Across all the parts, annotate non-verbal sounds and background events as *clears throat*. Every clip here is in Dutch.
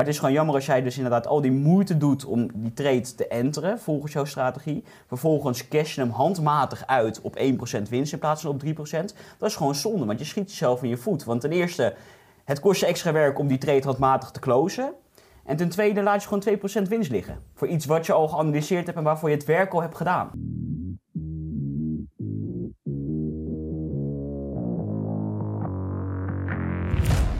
Maar het is gewoon jammer als jij dus inderdaad al die moeite doet om die trade te enteren volgens jouw strategie. Vervolgens cash je hem handmatig uit op 1% winst in plaats van op 3%. Dat is gewoon zonde, want je schiet jezelf in je voet. Want ten eerste, het kost je extra werk om die trade handmatig te closen. En ten tweede laat je gewoon 2% winst liggen. Voor iets wat je al geanalyseerd hebt en waarvoor je het werk al hebt gedaan.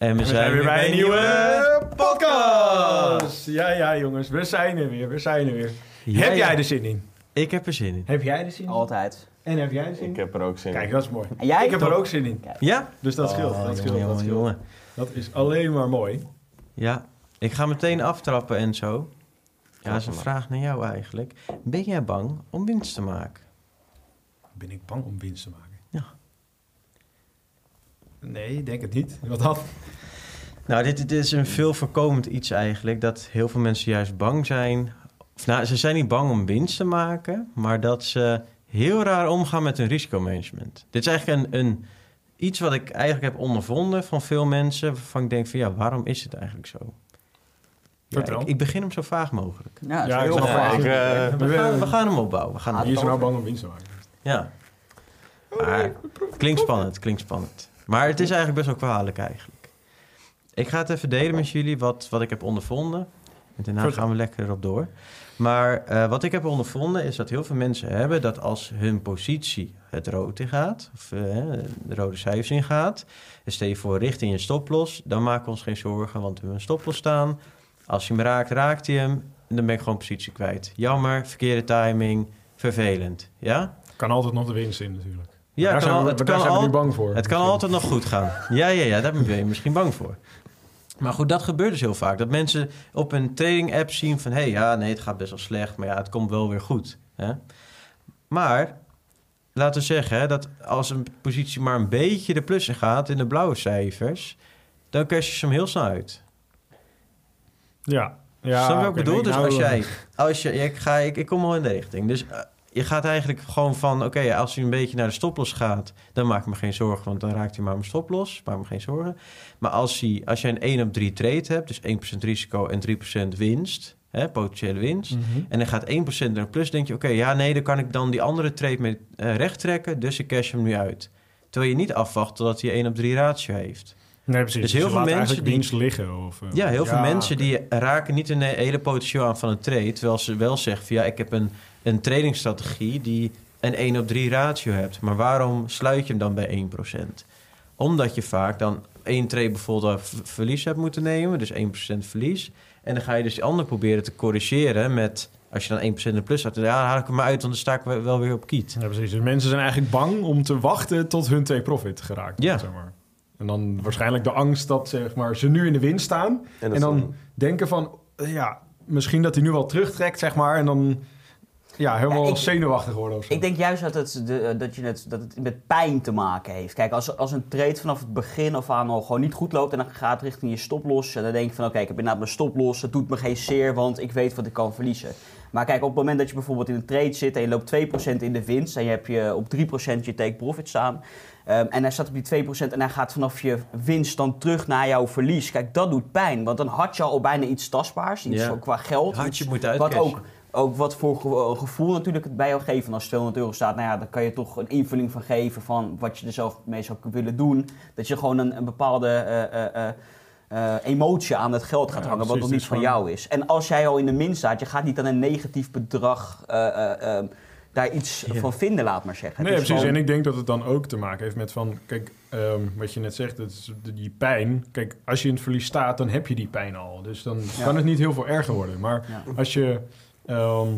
En we zijn weer bij een nieuwe podcast. Ja, ja, jongens, we zijn er weer. We zijn er weer. Ja, heb ja. jij er zin in? Ik heb er zin in. Heb jij er zin in? Altijd. En heb jij er zin in? Ik heb er ook zin in. Kijk, dat is mooi. En jij? Ik heb er ook zin in. Ja? Dus dat scheelt. Oh, dat scheelt. jongen, dat scheelt. jongen. Dat is alleen maar mooi. Ja, ik ga meteen aftrappen en zo. Ja, dat is een vraag naar jou eigenlijk. Ben jij bang om winst te maken? Ben ik bang om winst te maken? Nee, ik denk het niet. Wat dan? Nou, dit, dit is een veel voorkomend iets eigenlijk. Dat heel veel mensen juist bang zijn. Of nou, ze zijn niet bang om winst te maken, maar dat ze heel raar omgaan met hun risicomanagement. Dit is eigenlijk een, een, iets wat ik eigenlijk heb ondervonden van veel mensen. Waarvan ik denk van ja, waarom is het eigenlijk zo? Ja, ik, ik begin hem zo vaag mogelijk. Ja, heel vaag. Ik, eh, We gaan, we gaan hem opbouwen. We gaan Wie is nou bang om winst te maken? Ja. Maar het klinkt spannend, het klinkt spannend. Maar het is eigenlijk best wel kwalijk eigenlijk. Ik ga het even delen met jullie wat, wat ik heb ondervonden. En daarna gaan we lekker erop door. Maar eh, wat ik heb ondervonden is dat heel veel mensen hebben dat als hun positie het rood in gaat, of eh, de rode cijfers in gaat, en stel je voor richting je stoploss, dan maken we ons geen zorgen, want we hebben een stoploss staan. Als je hem raakt, raakt hij hem, en dan ben ik gewoon positie kwijt. Jammer, verkeerde timing, vervelend. Ja? Kan altijd nog de winst in natuurlijk. Ja, daar het kan, zijn al- we, het daar kan, zijn we al- nu bang voor. het kan altijd nog goed gaan. Ja, ja, ja, daar ben je misschien bang voor. Maar goed, dat gebeurt dus heel vaak. Dat mensen op een trading app zien van... hé, hey, ja, nee, het gaat best wel slecht, maar ja, het komt wel weer goed. Hè? Maar laten we zeggen hè, dat als een positie maar een beetje de plus in gaat... in de blauwe cijfers, dan cash je ze hem heel snel uit. Ja. ja Snap je wat ik bedoel? nee, Dus nou, als jij... Als je, ik, ga, ik, ik kom al in de richting. Dus eh, je gaat eigenlijk gewoon van... Oké, als hij een beetje naar de stoploss gaat... dan maak ik me geen zorgen, want dan raakt hij maar mijn stoploss. Maak me geen zorgen. Maar als, hij, als je een 1 op 3 trade hebt... dus 1% risico en 3% winst... Hè, potentiële winst... mhm. en dan gaat 1% naar de plus... denk je, oké, ja, nee, dan kan ik dan die andere trade mee eh, recht trekken... dus ik cash hem nu uit. Terwijl je niet afwacht totdat hij 1 op 3 ratio heeft. Nee, precies. Dus Dus heel je veel mensen die- winst liggen. Of, eh, Ja, heel veel mensen die raken niet een hele potentieel aan van een trade. Terwijl ze wel zeggen van ja, ik heb een, een tradingstrategie die een 1 op 3 ratio hebt. Maar waarom sluit je hem dan bij 1%? Omdat je vaak dan één trade bijvoorbeeld verlies hebt moeten nemen, dus 1% verlies. En dan ga je dus die ander proberen te corrigeren met, als je dan 1% in de plus had, ja, dan haal ik hem maar uit, want dan sta ik wel- weer op kiet. Ja, precies. Dus mensen zijn eigenlijk bang om te wachten tot hun take profit geraakt Ja. Zeg maar. En dan waarschijnlijk de angst dat zeg maar, ze nu in de winst staan. En dan is denken van, ja, misschien dat hij nu wel terugtrekt, zeg maar. En dan ja, helemaal Ja, ik- zenuwachtig worden of zo. Ik denk juist dat het, de, eh, dat, je het, dat het met pijn te maken heeft. Kijk, als, als een trade vanaf het begin af aan al gewoon niet goed loopt... en dan gaat richting je stoploss... en dan denk je van oké, ik heb inderdaad mijn stoploss... het doet me geen zeer, want ik weet wat ik kan verliezen. Maar kijk, op het moment dat je bijvoorbeeld in een trade zit... en je loopt 2% in de winst... en je hebt je op 3% je take profit staan... ehm, en hij staat op die 2% en hij gaat vanaf je winst dan terug naar jouw verlies. Kijk, dat doet pijn, want dan had je al bijna iets tastbaars, iets qua geld. Had iets je moeten wat ook, ook wat voor ge- gevoel natuurlijk het bij jou geeft. En als 200 euro staat, nou ja, dan kan je toch een invulling van geven van wat je er zelf mee zou willen doen. Dat je gewoon een, een bepaalde eh, eh, eh, emotie aan het geld gaat Ja, hangen, wat nog niet Het van jou is. En als jij al in de min staat, je gaat niet aan een negatief bedrag daar iets van vinden, laat maar zeggen. Nee, precies. gewoon- En ik denk dat het dan ook te maken heeft met van... Kijk, ehm, wat je net zegt, dat is die pijn. Kijk, als je in het verlies staat, dan heb je die pijn al. Dus dan Ja. kan het niet heel veel erger worden. Maar Ja. als je... ehm,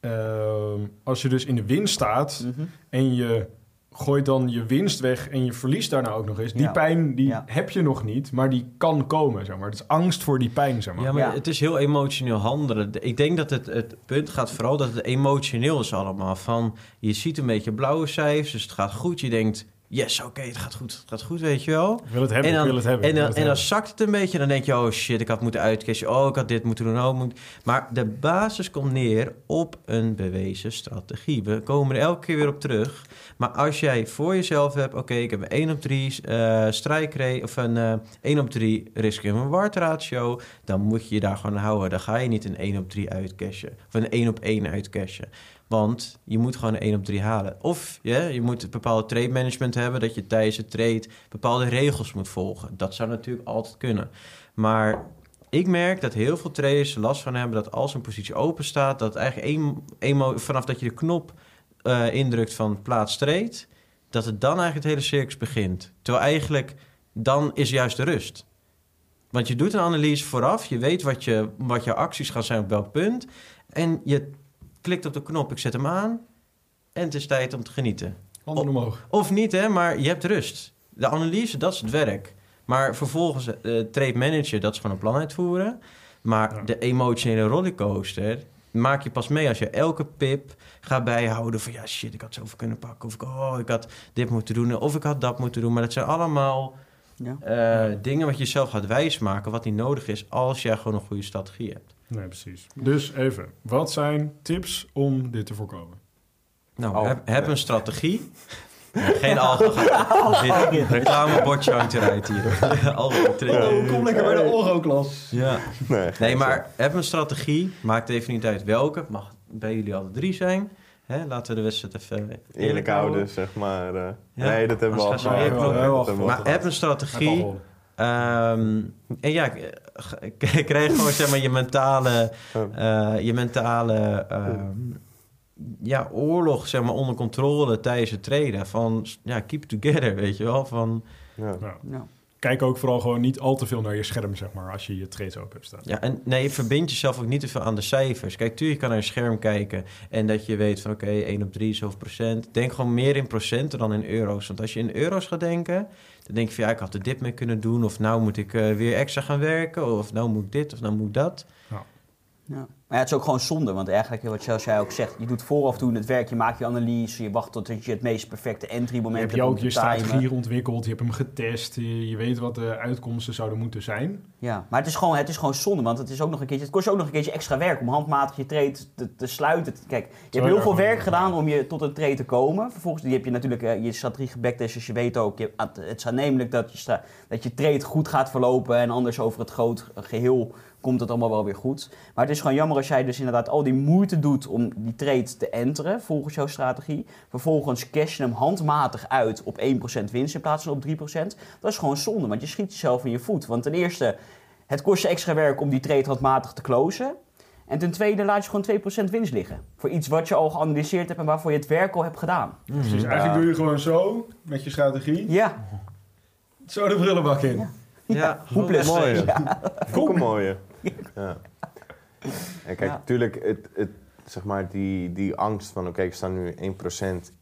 ehm, als je dus in de winst staat Mhm. en je gooit dan je winst weg en je verliest daarna ook nog eens. Die Ja. pijn die Ja. heb je nog niet, maar die kan komen, zeg maar. Het is angst voor die pijn, zeg maar. Ja, maar Ja. het is heel emotioneel handelen. Ik denk dat het, het punt gaat vooral dat het emotioneel is allemaal. Van, je ziet een beetje blauwe cijfers, dus het gaat goed. Je denkt, yes, oké, het gaat goed, het gaat goed, weet je wel. Ik wil het hebben, en dan, ik wil het hebben. En dan, en dan zakt het een beetje. Dan denk je, oh shit, ik had moeten uitkiezen. Oh, ik had dit moeten doen. Oh, moet... Maar de basis komt neer op een bewezen strategie. We komen er elke keer weer op terug. Maar als jij voor jezelf hebt... Oké, ik heb een 1 op 3 eh strijkrate... of een eh 1 op 3 risk en reward ratio... dan moet je je daar gewoon houden. Dan ga je niet een 1 op 3 uitcashen. Of een 1 op 1 uitcashen. Want je moet gewoon een 1 op 3 halen. Of je moet een bepaalde trade management hebben... dat je tijdens het trade bepaalde regels moet volgen. Dat zou natuurlijk altijd kunnen. Maar ik merk dat heel veel traders er last van hebben... dat als een positie open staat... dat eigenlijk één, vanaf dat je de knop eh, indrukt van plaats trade... dat het dan eigenlijk het hele circus begint. Terwijl eigenlijk dan is juist de rust. Want je doet een analyse vooraf, je weet wat, je, wat je acties gaan zijn op welk punt... en je klikt op de knop, ik zet hem aan... en het is tijd om te genieten. Handen omhoog. Of niet, hè, maar je hebt rust. De analyse, dat is het werk. Maar vervolgens, eh trade manager, dat is gewoon een plan uitvoeren. Maar Ja. de emotionele rollercoaster maak je pas mee als je elke pip gaat bijhouden van... ja, shit, ik had zoveel kunnen pakken. Of ik, oh, ik had dit moeten doen. Of ik had dat moeten doen. Maar dat zijn allemaal Ja. eh, dingen wat je zelf gaat wijsmaken... wat niet nodig is als jij gewoon een goede strategie hebt. Nee, precies. Dus even, wat zijn tips om dit te voorkomen? Nou, Oh, heb, heb een strategie. Geen alcohol. *laughs* Dit reclamebordje hangt eruit hier. Alcohol *laughs* drinken. kom lekker bij de Oro-klas. Ja. Nee, Nee, maar heb een strategie. Maakt even niet uit welke. Het mag bij jullie alle drie zijn. Hè, laten we de wedstrijd even Eerlijk houden, zeg maar. eh. Ja, Nee, dat hebben we al Maar heb een strategie. Ehm, en ja, k- k- krijg gewoon zeg maar je mentale, eh, je mentale ehm, ja, oorlog zeg maar, onder controle tijdens het traden. Van ja, keep together, weet je wel. Van, Ja. Ja. Ja. Kijk ook vooral gewoon niet al te veel naar je scherm, zeg maar, als je je trades open hebt staan. ja, en nee, verbind jezelf ook niet te veel aan de cijfers. Kijk, tuurlijk je kan naar je scherm kijken en dat je weet van oké, 1 op 3 zoveel procent. Denk gewoon meer in procenten dan in euro's. Want als je in euro's gaat denken, dan denk je van ja, ik had er dit mee kunnen doen. Of nou moet ik eh, weer extra gaan werken. Of nou moet ik dit, of nou moet ik dat. Ja. Maar ja, het is ook gewoon zonde, want eigenlijk, wat jij ook zegt, je doet vooraf doen het werk, je maakt je analyse, je wacht tot je het meest perfecte entry Je moment hebt hebt je ook je strategie ontwikkeld, je hebt hem getest, je, je weet wat de uitkomsten zouden moeten zijn. Ja, maar het is, gewoon, het is gewoon zonde, want het, is ook nog een keertje, het kost je ook nog een keertje extra werk om handmatig je trade te, te sluiten. Kijk, je hebt heel veel werk gedaan om je tot een trade te komen. Vervolgens die heb je natuurlijk eh, je strategie gebacktest, dus je weet ook, je, het is aannemelijk dat je, dat je trade goed gaat verlopen en anders over het groot geheel komt het allemaal wel weer goed. Maar het is gewoon jammer als jij dus inderdaad al die moeite doet om die trade te enteren volgens jouw strategie. Vervolgens cash je hem handmatig uit op 1% winst in plaats van op 3%. Dat is gewoon zonde, want je schiet jezelf in je voet. Want ten eerste, het kost je extra werk om die trade handmatig te closen. En ten tweede laat je gewoon 2% winst liggen. Voor iets wat je al geanalyseerd hebt en waarvoor je het werk al hebt gedaan. Dus eigenlijk doe je gewoon zo, met je strategie, Ja, zo de brullenbak in. Ja, mooi, ja. Ja. Ook een mooie. Ja. En kijk, natuurlijk, het, het, zeg maar, die, die angst van... oké, ik sta nu 1%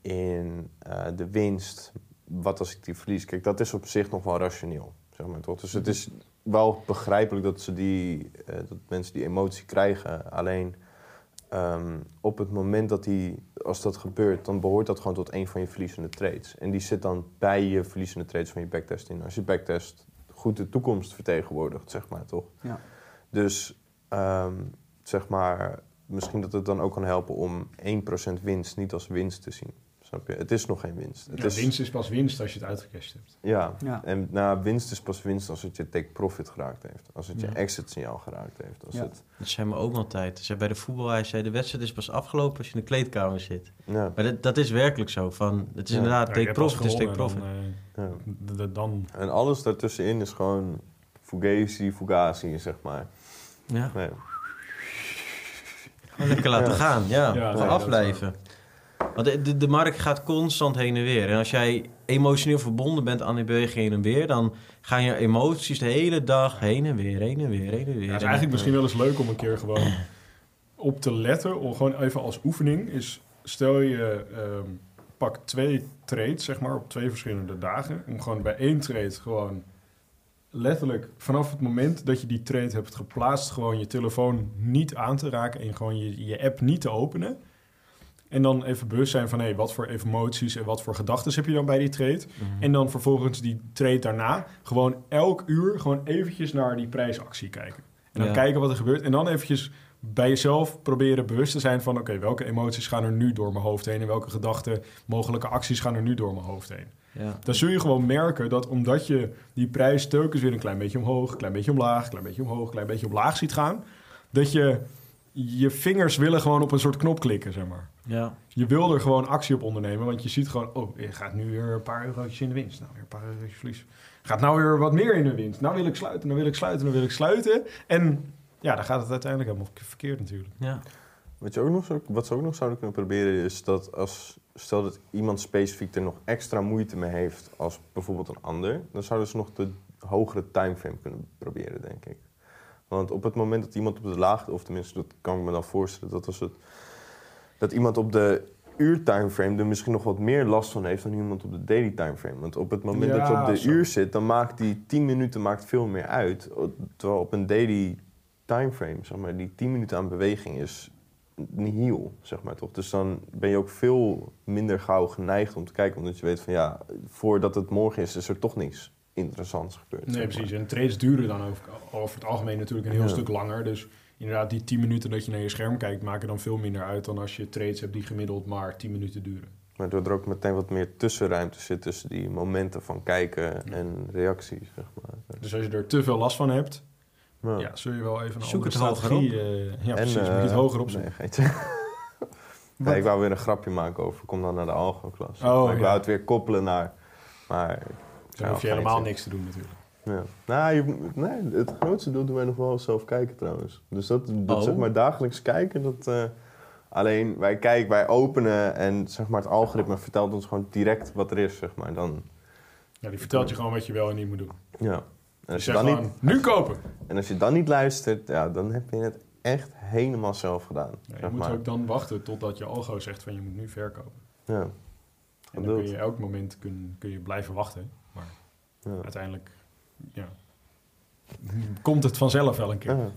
in eh, de winst. Wat als ik die verlies? Kijk, dat is op zich nog wel rationeel. Zeg maar, toch? Dus het is wel begrijpelijk dat, ze die, eh, dat mensen die emotie krijgen. Alleen ehm, op het moment dat die, als dat gebeurt... dan behoort dat gewoon tot een van je verliezende trades. En die zit dan bij je verliezende trades van je backtest in. Als je backtest goed de toekomst vertegenwoordigt, zeg maar, toch? Ja. Dus ehm, zeg maar, misschien dat het dan ook kan helpen om 1% winst niet als winst te zien. Snap je? Het is nog geen winst. Het Ja, is, winst is pas winst als je het uitgecashed hebt. Ja, Ja. en nou, winst is pas winst als het je take profit geraakt heeft. Als het je exit signaal geraakt heeft. Als Ja. het, Dat zei mijn oom altijd. Zei bij de voetbal, hij zei de wedstrijd is pas afgelopen als je in de kleedkamer zit. ja, Maar dat, dat is werkelijk zo. Van, het is Ja. inderdaad, take profit is take profit. Dan, ja. eh, dan En alles daartussenin is gewoon fugazi, fugazi, zeg maar. Ja, Nee. gewoon lekker laten Ja. gaan. Ja, Ja, gewoon afblijven. Want de, de, de markt gaat constant heen en weer. En als jij emotioneel verbonden bent aan die beweging heen en weer... dan gaan je emoties de hele dag heen en weer, heen en weer, heen en weer. Ja, het is En- eigenlijk misschien wel eens leuk om een keer gewoon *clears throat* op te letten. Of gewoon even als oefening is... Stel je, ehm, pak twee trades, zeg maar, op twee verschillende dagen. Om gewoon bij één trade gewoon letterlijk vanaf het moment dat je die trade hebt geplaatst, gewoon je telefoon niet aan te raken en gewoon je, je app niet te openen. En dan even bewust zijn van hé, wat voor emoties en wat voor gedachten heb je dan bij die trade. En dan vervolgens die trade daarna gewoon elk uur gewoon eventjes naar die prijsactie kijken. En dan Ja. kijken wat er gebeurt. En dan eventjes bij jezelf proberen bewust te zijn van... oké, welke emoties gaan er nu door mijn hoofd heen... en welke gedachten, mogelijke acties gaan er nu door mijn hoofd heen. Ja. Dan zul je gewoon merken dat omdat je die prijs telkens weer een klein beetje omhoog... klein beetje omlaag, klein beetje omhoog, klein beetje omlaag ziet gaan... dat je je vingers willen gewoon op een soort knop klikken, zeg maar. Ja. Je wil er gewoon actie op ondernemen, want je ziet gewoon... oh, je gaat nu weer een paar eurotjes in de winst. Nou, weer een paar eurotjes verlies. Gaat nou weer wat meer in de winst. Nou wil ik sluiten, nou wil ik sluiten, nou wil ik sluiten. En ja, dan gaat het uiteindelijk helemaal verkeerd natuurlijk. Ja. Wat, je ook nog zou, wat ze ook nog zouden kunnen proberen is dat als... Stel dat iemand specifiek er nog extra moeite mee heeft als bijvoorbeeld een ander... dan zouden ze nog de hogere timeframe kunnen proberen, denk ik. Want op het moment dat iemand op de laagte... of tenminste, dat kan ik me dan voorstellen... dat, als het, dat iemand op de uurtimeframe er misschien nog wat meer last van heeft... dan iemand op de daily timeframe. Want op het moment dat je op de zo. uur zit... dan maakt die 10 minuten maakt veel meer uit. Terwijl op een daily timeframe, zeg maar, die 10 minuten aan beweging is nihil, zeg maar toch. Dus dan ben je ook veel minder gauw geneigd om te kijken, omdat je weet van ja, voordat het morgen is, is er toch niks interessants gebeurd. Nee, zeg maar. precies. En trades duren dan over, over het algemeen natuurlijk een heel Ja. stuk langer. Dus inderdaad, die 10 minuten dat je naar je scherm kijkt... maken dan veel minder uit dan als je trades hebt die gemiddeld maar 10 minuten duren. Maar doordat er ook meteen wat meer tussenruimte zit tussen die momenten van kijken en reacties, zeg maar. Dus als je er te veel last van hebt... Ja. Ja, zul je wel even een Zoek andere het hoger strategie... eh, ja, precies. moet je het eh, hoger opzetten. Nee. *laughs* Nee, ik wou weer een grapje maken over, kom dan naar de algo-klas. Oh, ik ja. wou het weer koppelen naar, maar... Dan hoef je helemaal niks te doen natuurlijk. Ja. Nou, je, nee, het grootste deel doen wij nog wel zelf kijken trouwens. Dus dat, dat Oh. zeg maar dagelijks kijken, dat... eh, alleen wij kijken, wij openen en zeg maar het algoritme vertelt ons gewoon direct wat er is, zeg maar. Dan, Ja, die vertelt je gewoon wat je wel en niet moet doen. ja. En als je, dan gewoon, niet, nu kopen! en als je dan niet luistert, ja, dan heb je het echt helemaal zelf gedaan. Ja, je zeg moet maar. ook dan wachten totdat je algo zegt van je moet nu verkopen. Ja. En dan kun je elk moment kun, kun je blijven wachten. Maar Ja. uiteindelijk ja, komt het vanzelf wel een keer. Ja.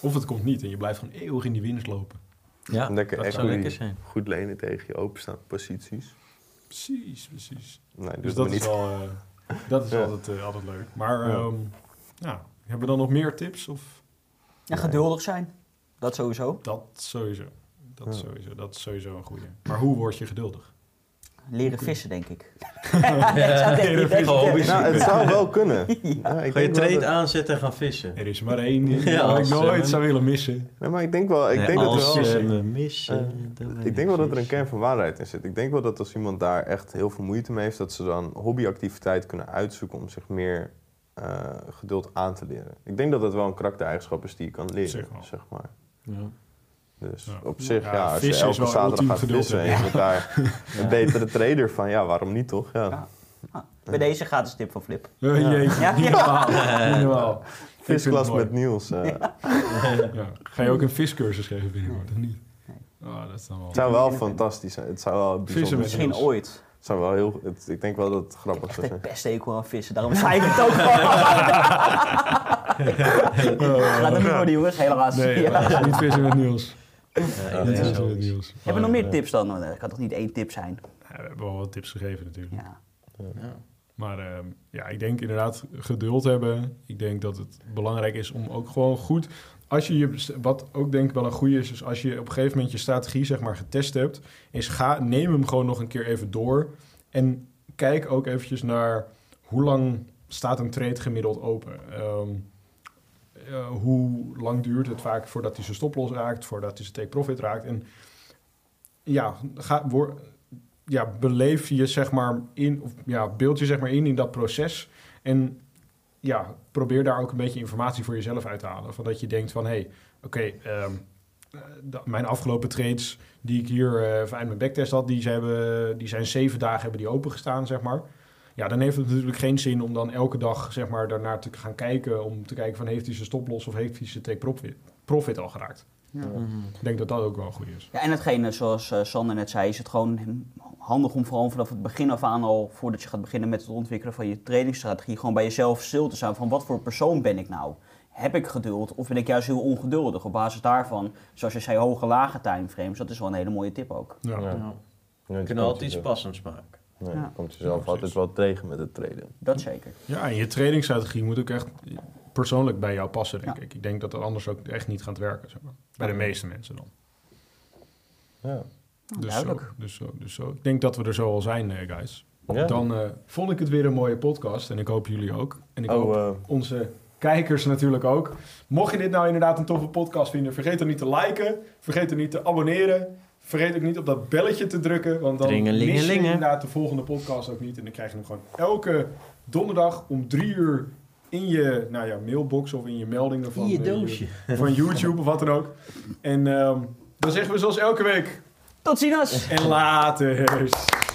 Of het komt niet en je blijft gewoon eeuwig in die winst lopen. Ja, Lekker, dat echt zou goed, lekker zijn. goed lenen tegen je openstaande posities. Precies, precies. Nee, Dus doe dat is, wel, eh, dat is Ja. altijd, eh, altijd leuk. Maar Ja. ehm, ja, hebben we dan nog meer tips? Of Ja, geduldig zijn. Dat sowieso. dat sowieso? Dat, Ja. sowieso, dat is sowieso een goede. Maar hoe word je geduldig? Leren vissen, denk ik. *laughs* Leren vissen. Nou, het zou wel kunnen. *laughs* Ja, ik Ga je trade dat- aanzetten en gaan vissen? Er is maar één ding *laughs* Ja, dat ik nooit eh, zou willen missen. Nee, maar ik denk wel, ik Nee, denk dat er wel... missen, ben Ik denk wel dat er een kern van waarheid in zit. Ik denk wel dat als iemand daar echt heel veel moeite mee heeft, dat ze dan hobbyactiviteit kunnen uitzoeken om zich meer eh, geduld aan te leren. Ik denk dat dat wel een karaktereigenschap is die je kan leren, Zeg wel. zeg maar. Ja. Dus Ja. op zich, Ja, ja, als je elke zaterdag gaat vissen en je wordt daar *laughs* een betere trader van, ja, waarom niet toch? Ja. Ja. Ah, bij deze gratis tip van Flip. Uh, jeetje, Ja. niet normaal. *laughs* Ik vind Visklas met Niels. eh, Ja. Ga je ook een viscursus geven binnenkort, of niet? Oh, dat is dan wel... Het zou wel fantastisch zijn. Het zou wel Vissen. Misschien Niels. ooit. Het zou wel heel, het, ik denk wel dat het grappig zou een zijn. pesthekel aan vissen. Daarom zei ik het ook gewoon. Gaat er niet worden, jongens. Helaas. Nee, Ja. niet vissen met Niels. Ja, ik. Hebben we nog meer tips dan? Nou, Dat kan toch niet één tip zijn? eh, we hebben wel wat tips gegeven natuurlijk. Ja. Ja. Maar ehm, ja, ik denk inderdaad geduld hebben. Ik denk dat het belangrijk is om ook gewoon goed... Als je je, wat ook denk ik wel een goede is, is als je op een gegeven moment je strategie zeg maar getest hebt, is ga, neem hem gewoon nog een keer even door en kijk ook eventjes naar hoe lang staat een trade gemiddeld open. Ehm, eh, hoe lang duurt het vaak voordat hij zijn stoploss raakt, voordat hij zijn take profit raakt. En ja, ga, ja, beleef je zeg maar in, of ja, beeld je zeg maar in in dat proces. En ja, probeer daar ook een beetje informatie voor jezelf uit te halen. Van dat je denkt van, hé, hey, oké, ehm, eh, mijn afgelopen trades die ik hier eh vanuit mijn backtest had, die, ze hebben, die zijn zeven dagen hebben die opengestaan, zeg maar. Ja, dan heeft het natuurlijk geen zin om dan elke dag zeg maar daarnaar te gaan kijken. Om te kijken van, heeft hij zijn stoploss of heeft hij zijn take profit, profit al geraakt. Mhm. Ik denk dat dat ook wel goed is. Ja, en hetgene, zoals eh, Sander net zei, is het gewoon handig om vooral vanaf het begin af aan al, voordat je gaat beginnen met het ontwikkelen van je trainingsstrategie, gewoon bij jezelf stil te staan van wat voor persoon ben ik nou? Heb ik geduld of ben ik juist heel ongeduldig? Op basis daarvan, zoals je zei, hoge lage timeframes, dat is wel een hele mooie tip ook. Ja. Ja. Ja. Altijd iets passends maken. Nee, Ja. komt jezelf Ja, altijd wel tegen met het traden. Dat zeker. Ja, en je trainingsstrategie moet ook echt persoonlijk bij jou passen, denk Ja. ik. Ik denk dat het anders ook echt niet gaat werken. Zeg maar. Bij de meeste mensen dan. Ja. Dus duidelijk. Zo, dus, zo, dus zo. Ik denk dat we er zo al zijn, eh, guys. Ja. Dan eh, vond ik het weer een mooie podcast. En ik hoop jullie ook. En ik hoop Oh, eh, onze kijkers natuurlijk ook. Mocht je dit nou inderdaad een toffe podcast vinden, vergeet dan niet te liken. Vergeet er niet te abonneren. Vergeet ook niet op dat belletje te drukken. Want dan mis je inderdaad de volgende podcast ook niet. En dan krijg je hem gewoon elke donderdag om drie uur in je nou ja, mailbox of in je meldingen van, In je eh, doosje. van YouTube of wat dan ook. En ehm, dan zeggen we zoals elke week. Tot ziens! En later.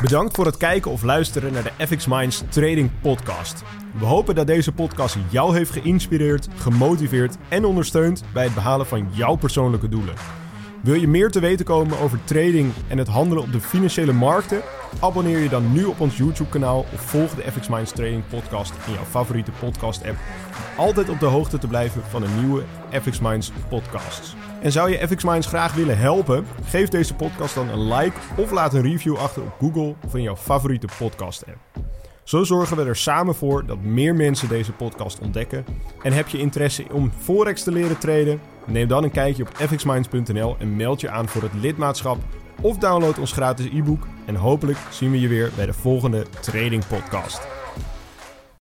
Bedankt voor het kijken of luisteren naar de FX Minds Trading Podcast. We hopen dat deze podcast jou heeft geïnspireerd, gemotiveerd en ondersteund bij het behalen van jouw persoonlijke doelen. Wil je meer te weten komen over trading en het handelen op de financiële markten? Abonneer je dan nu op ons YouTube-kanaal of volg de FX Minds Trading Podcast in jouw favoriete podcast-app. Om altijd op de hoogte te blijven van een nieuwe FX Minds podcasts. En zou je FX Minds graag willen helpen? Geef deze podcast dan een like of laat een review achter op Google of in jouw favoriete podcast-app. Zo zorgen we er samen voor dat meer mensen deze podcast ontdekken. En heb je interesse om Forex te leren traden? Neem dan een kijkje op fxminds.nl en meld je aan voor het lidmaatschap. Of download ons gratis e-book. En hopelijk zien we je weer bij de volgende Trading Podcast.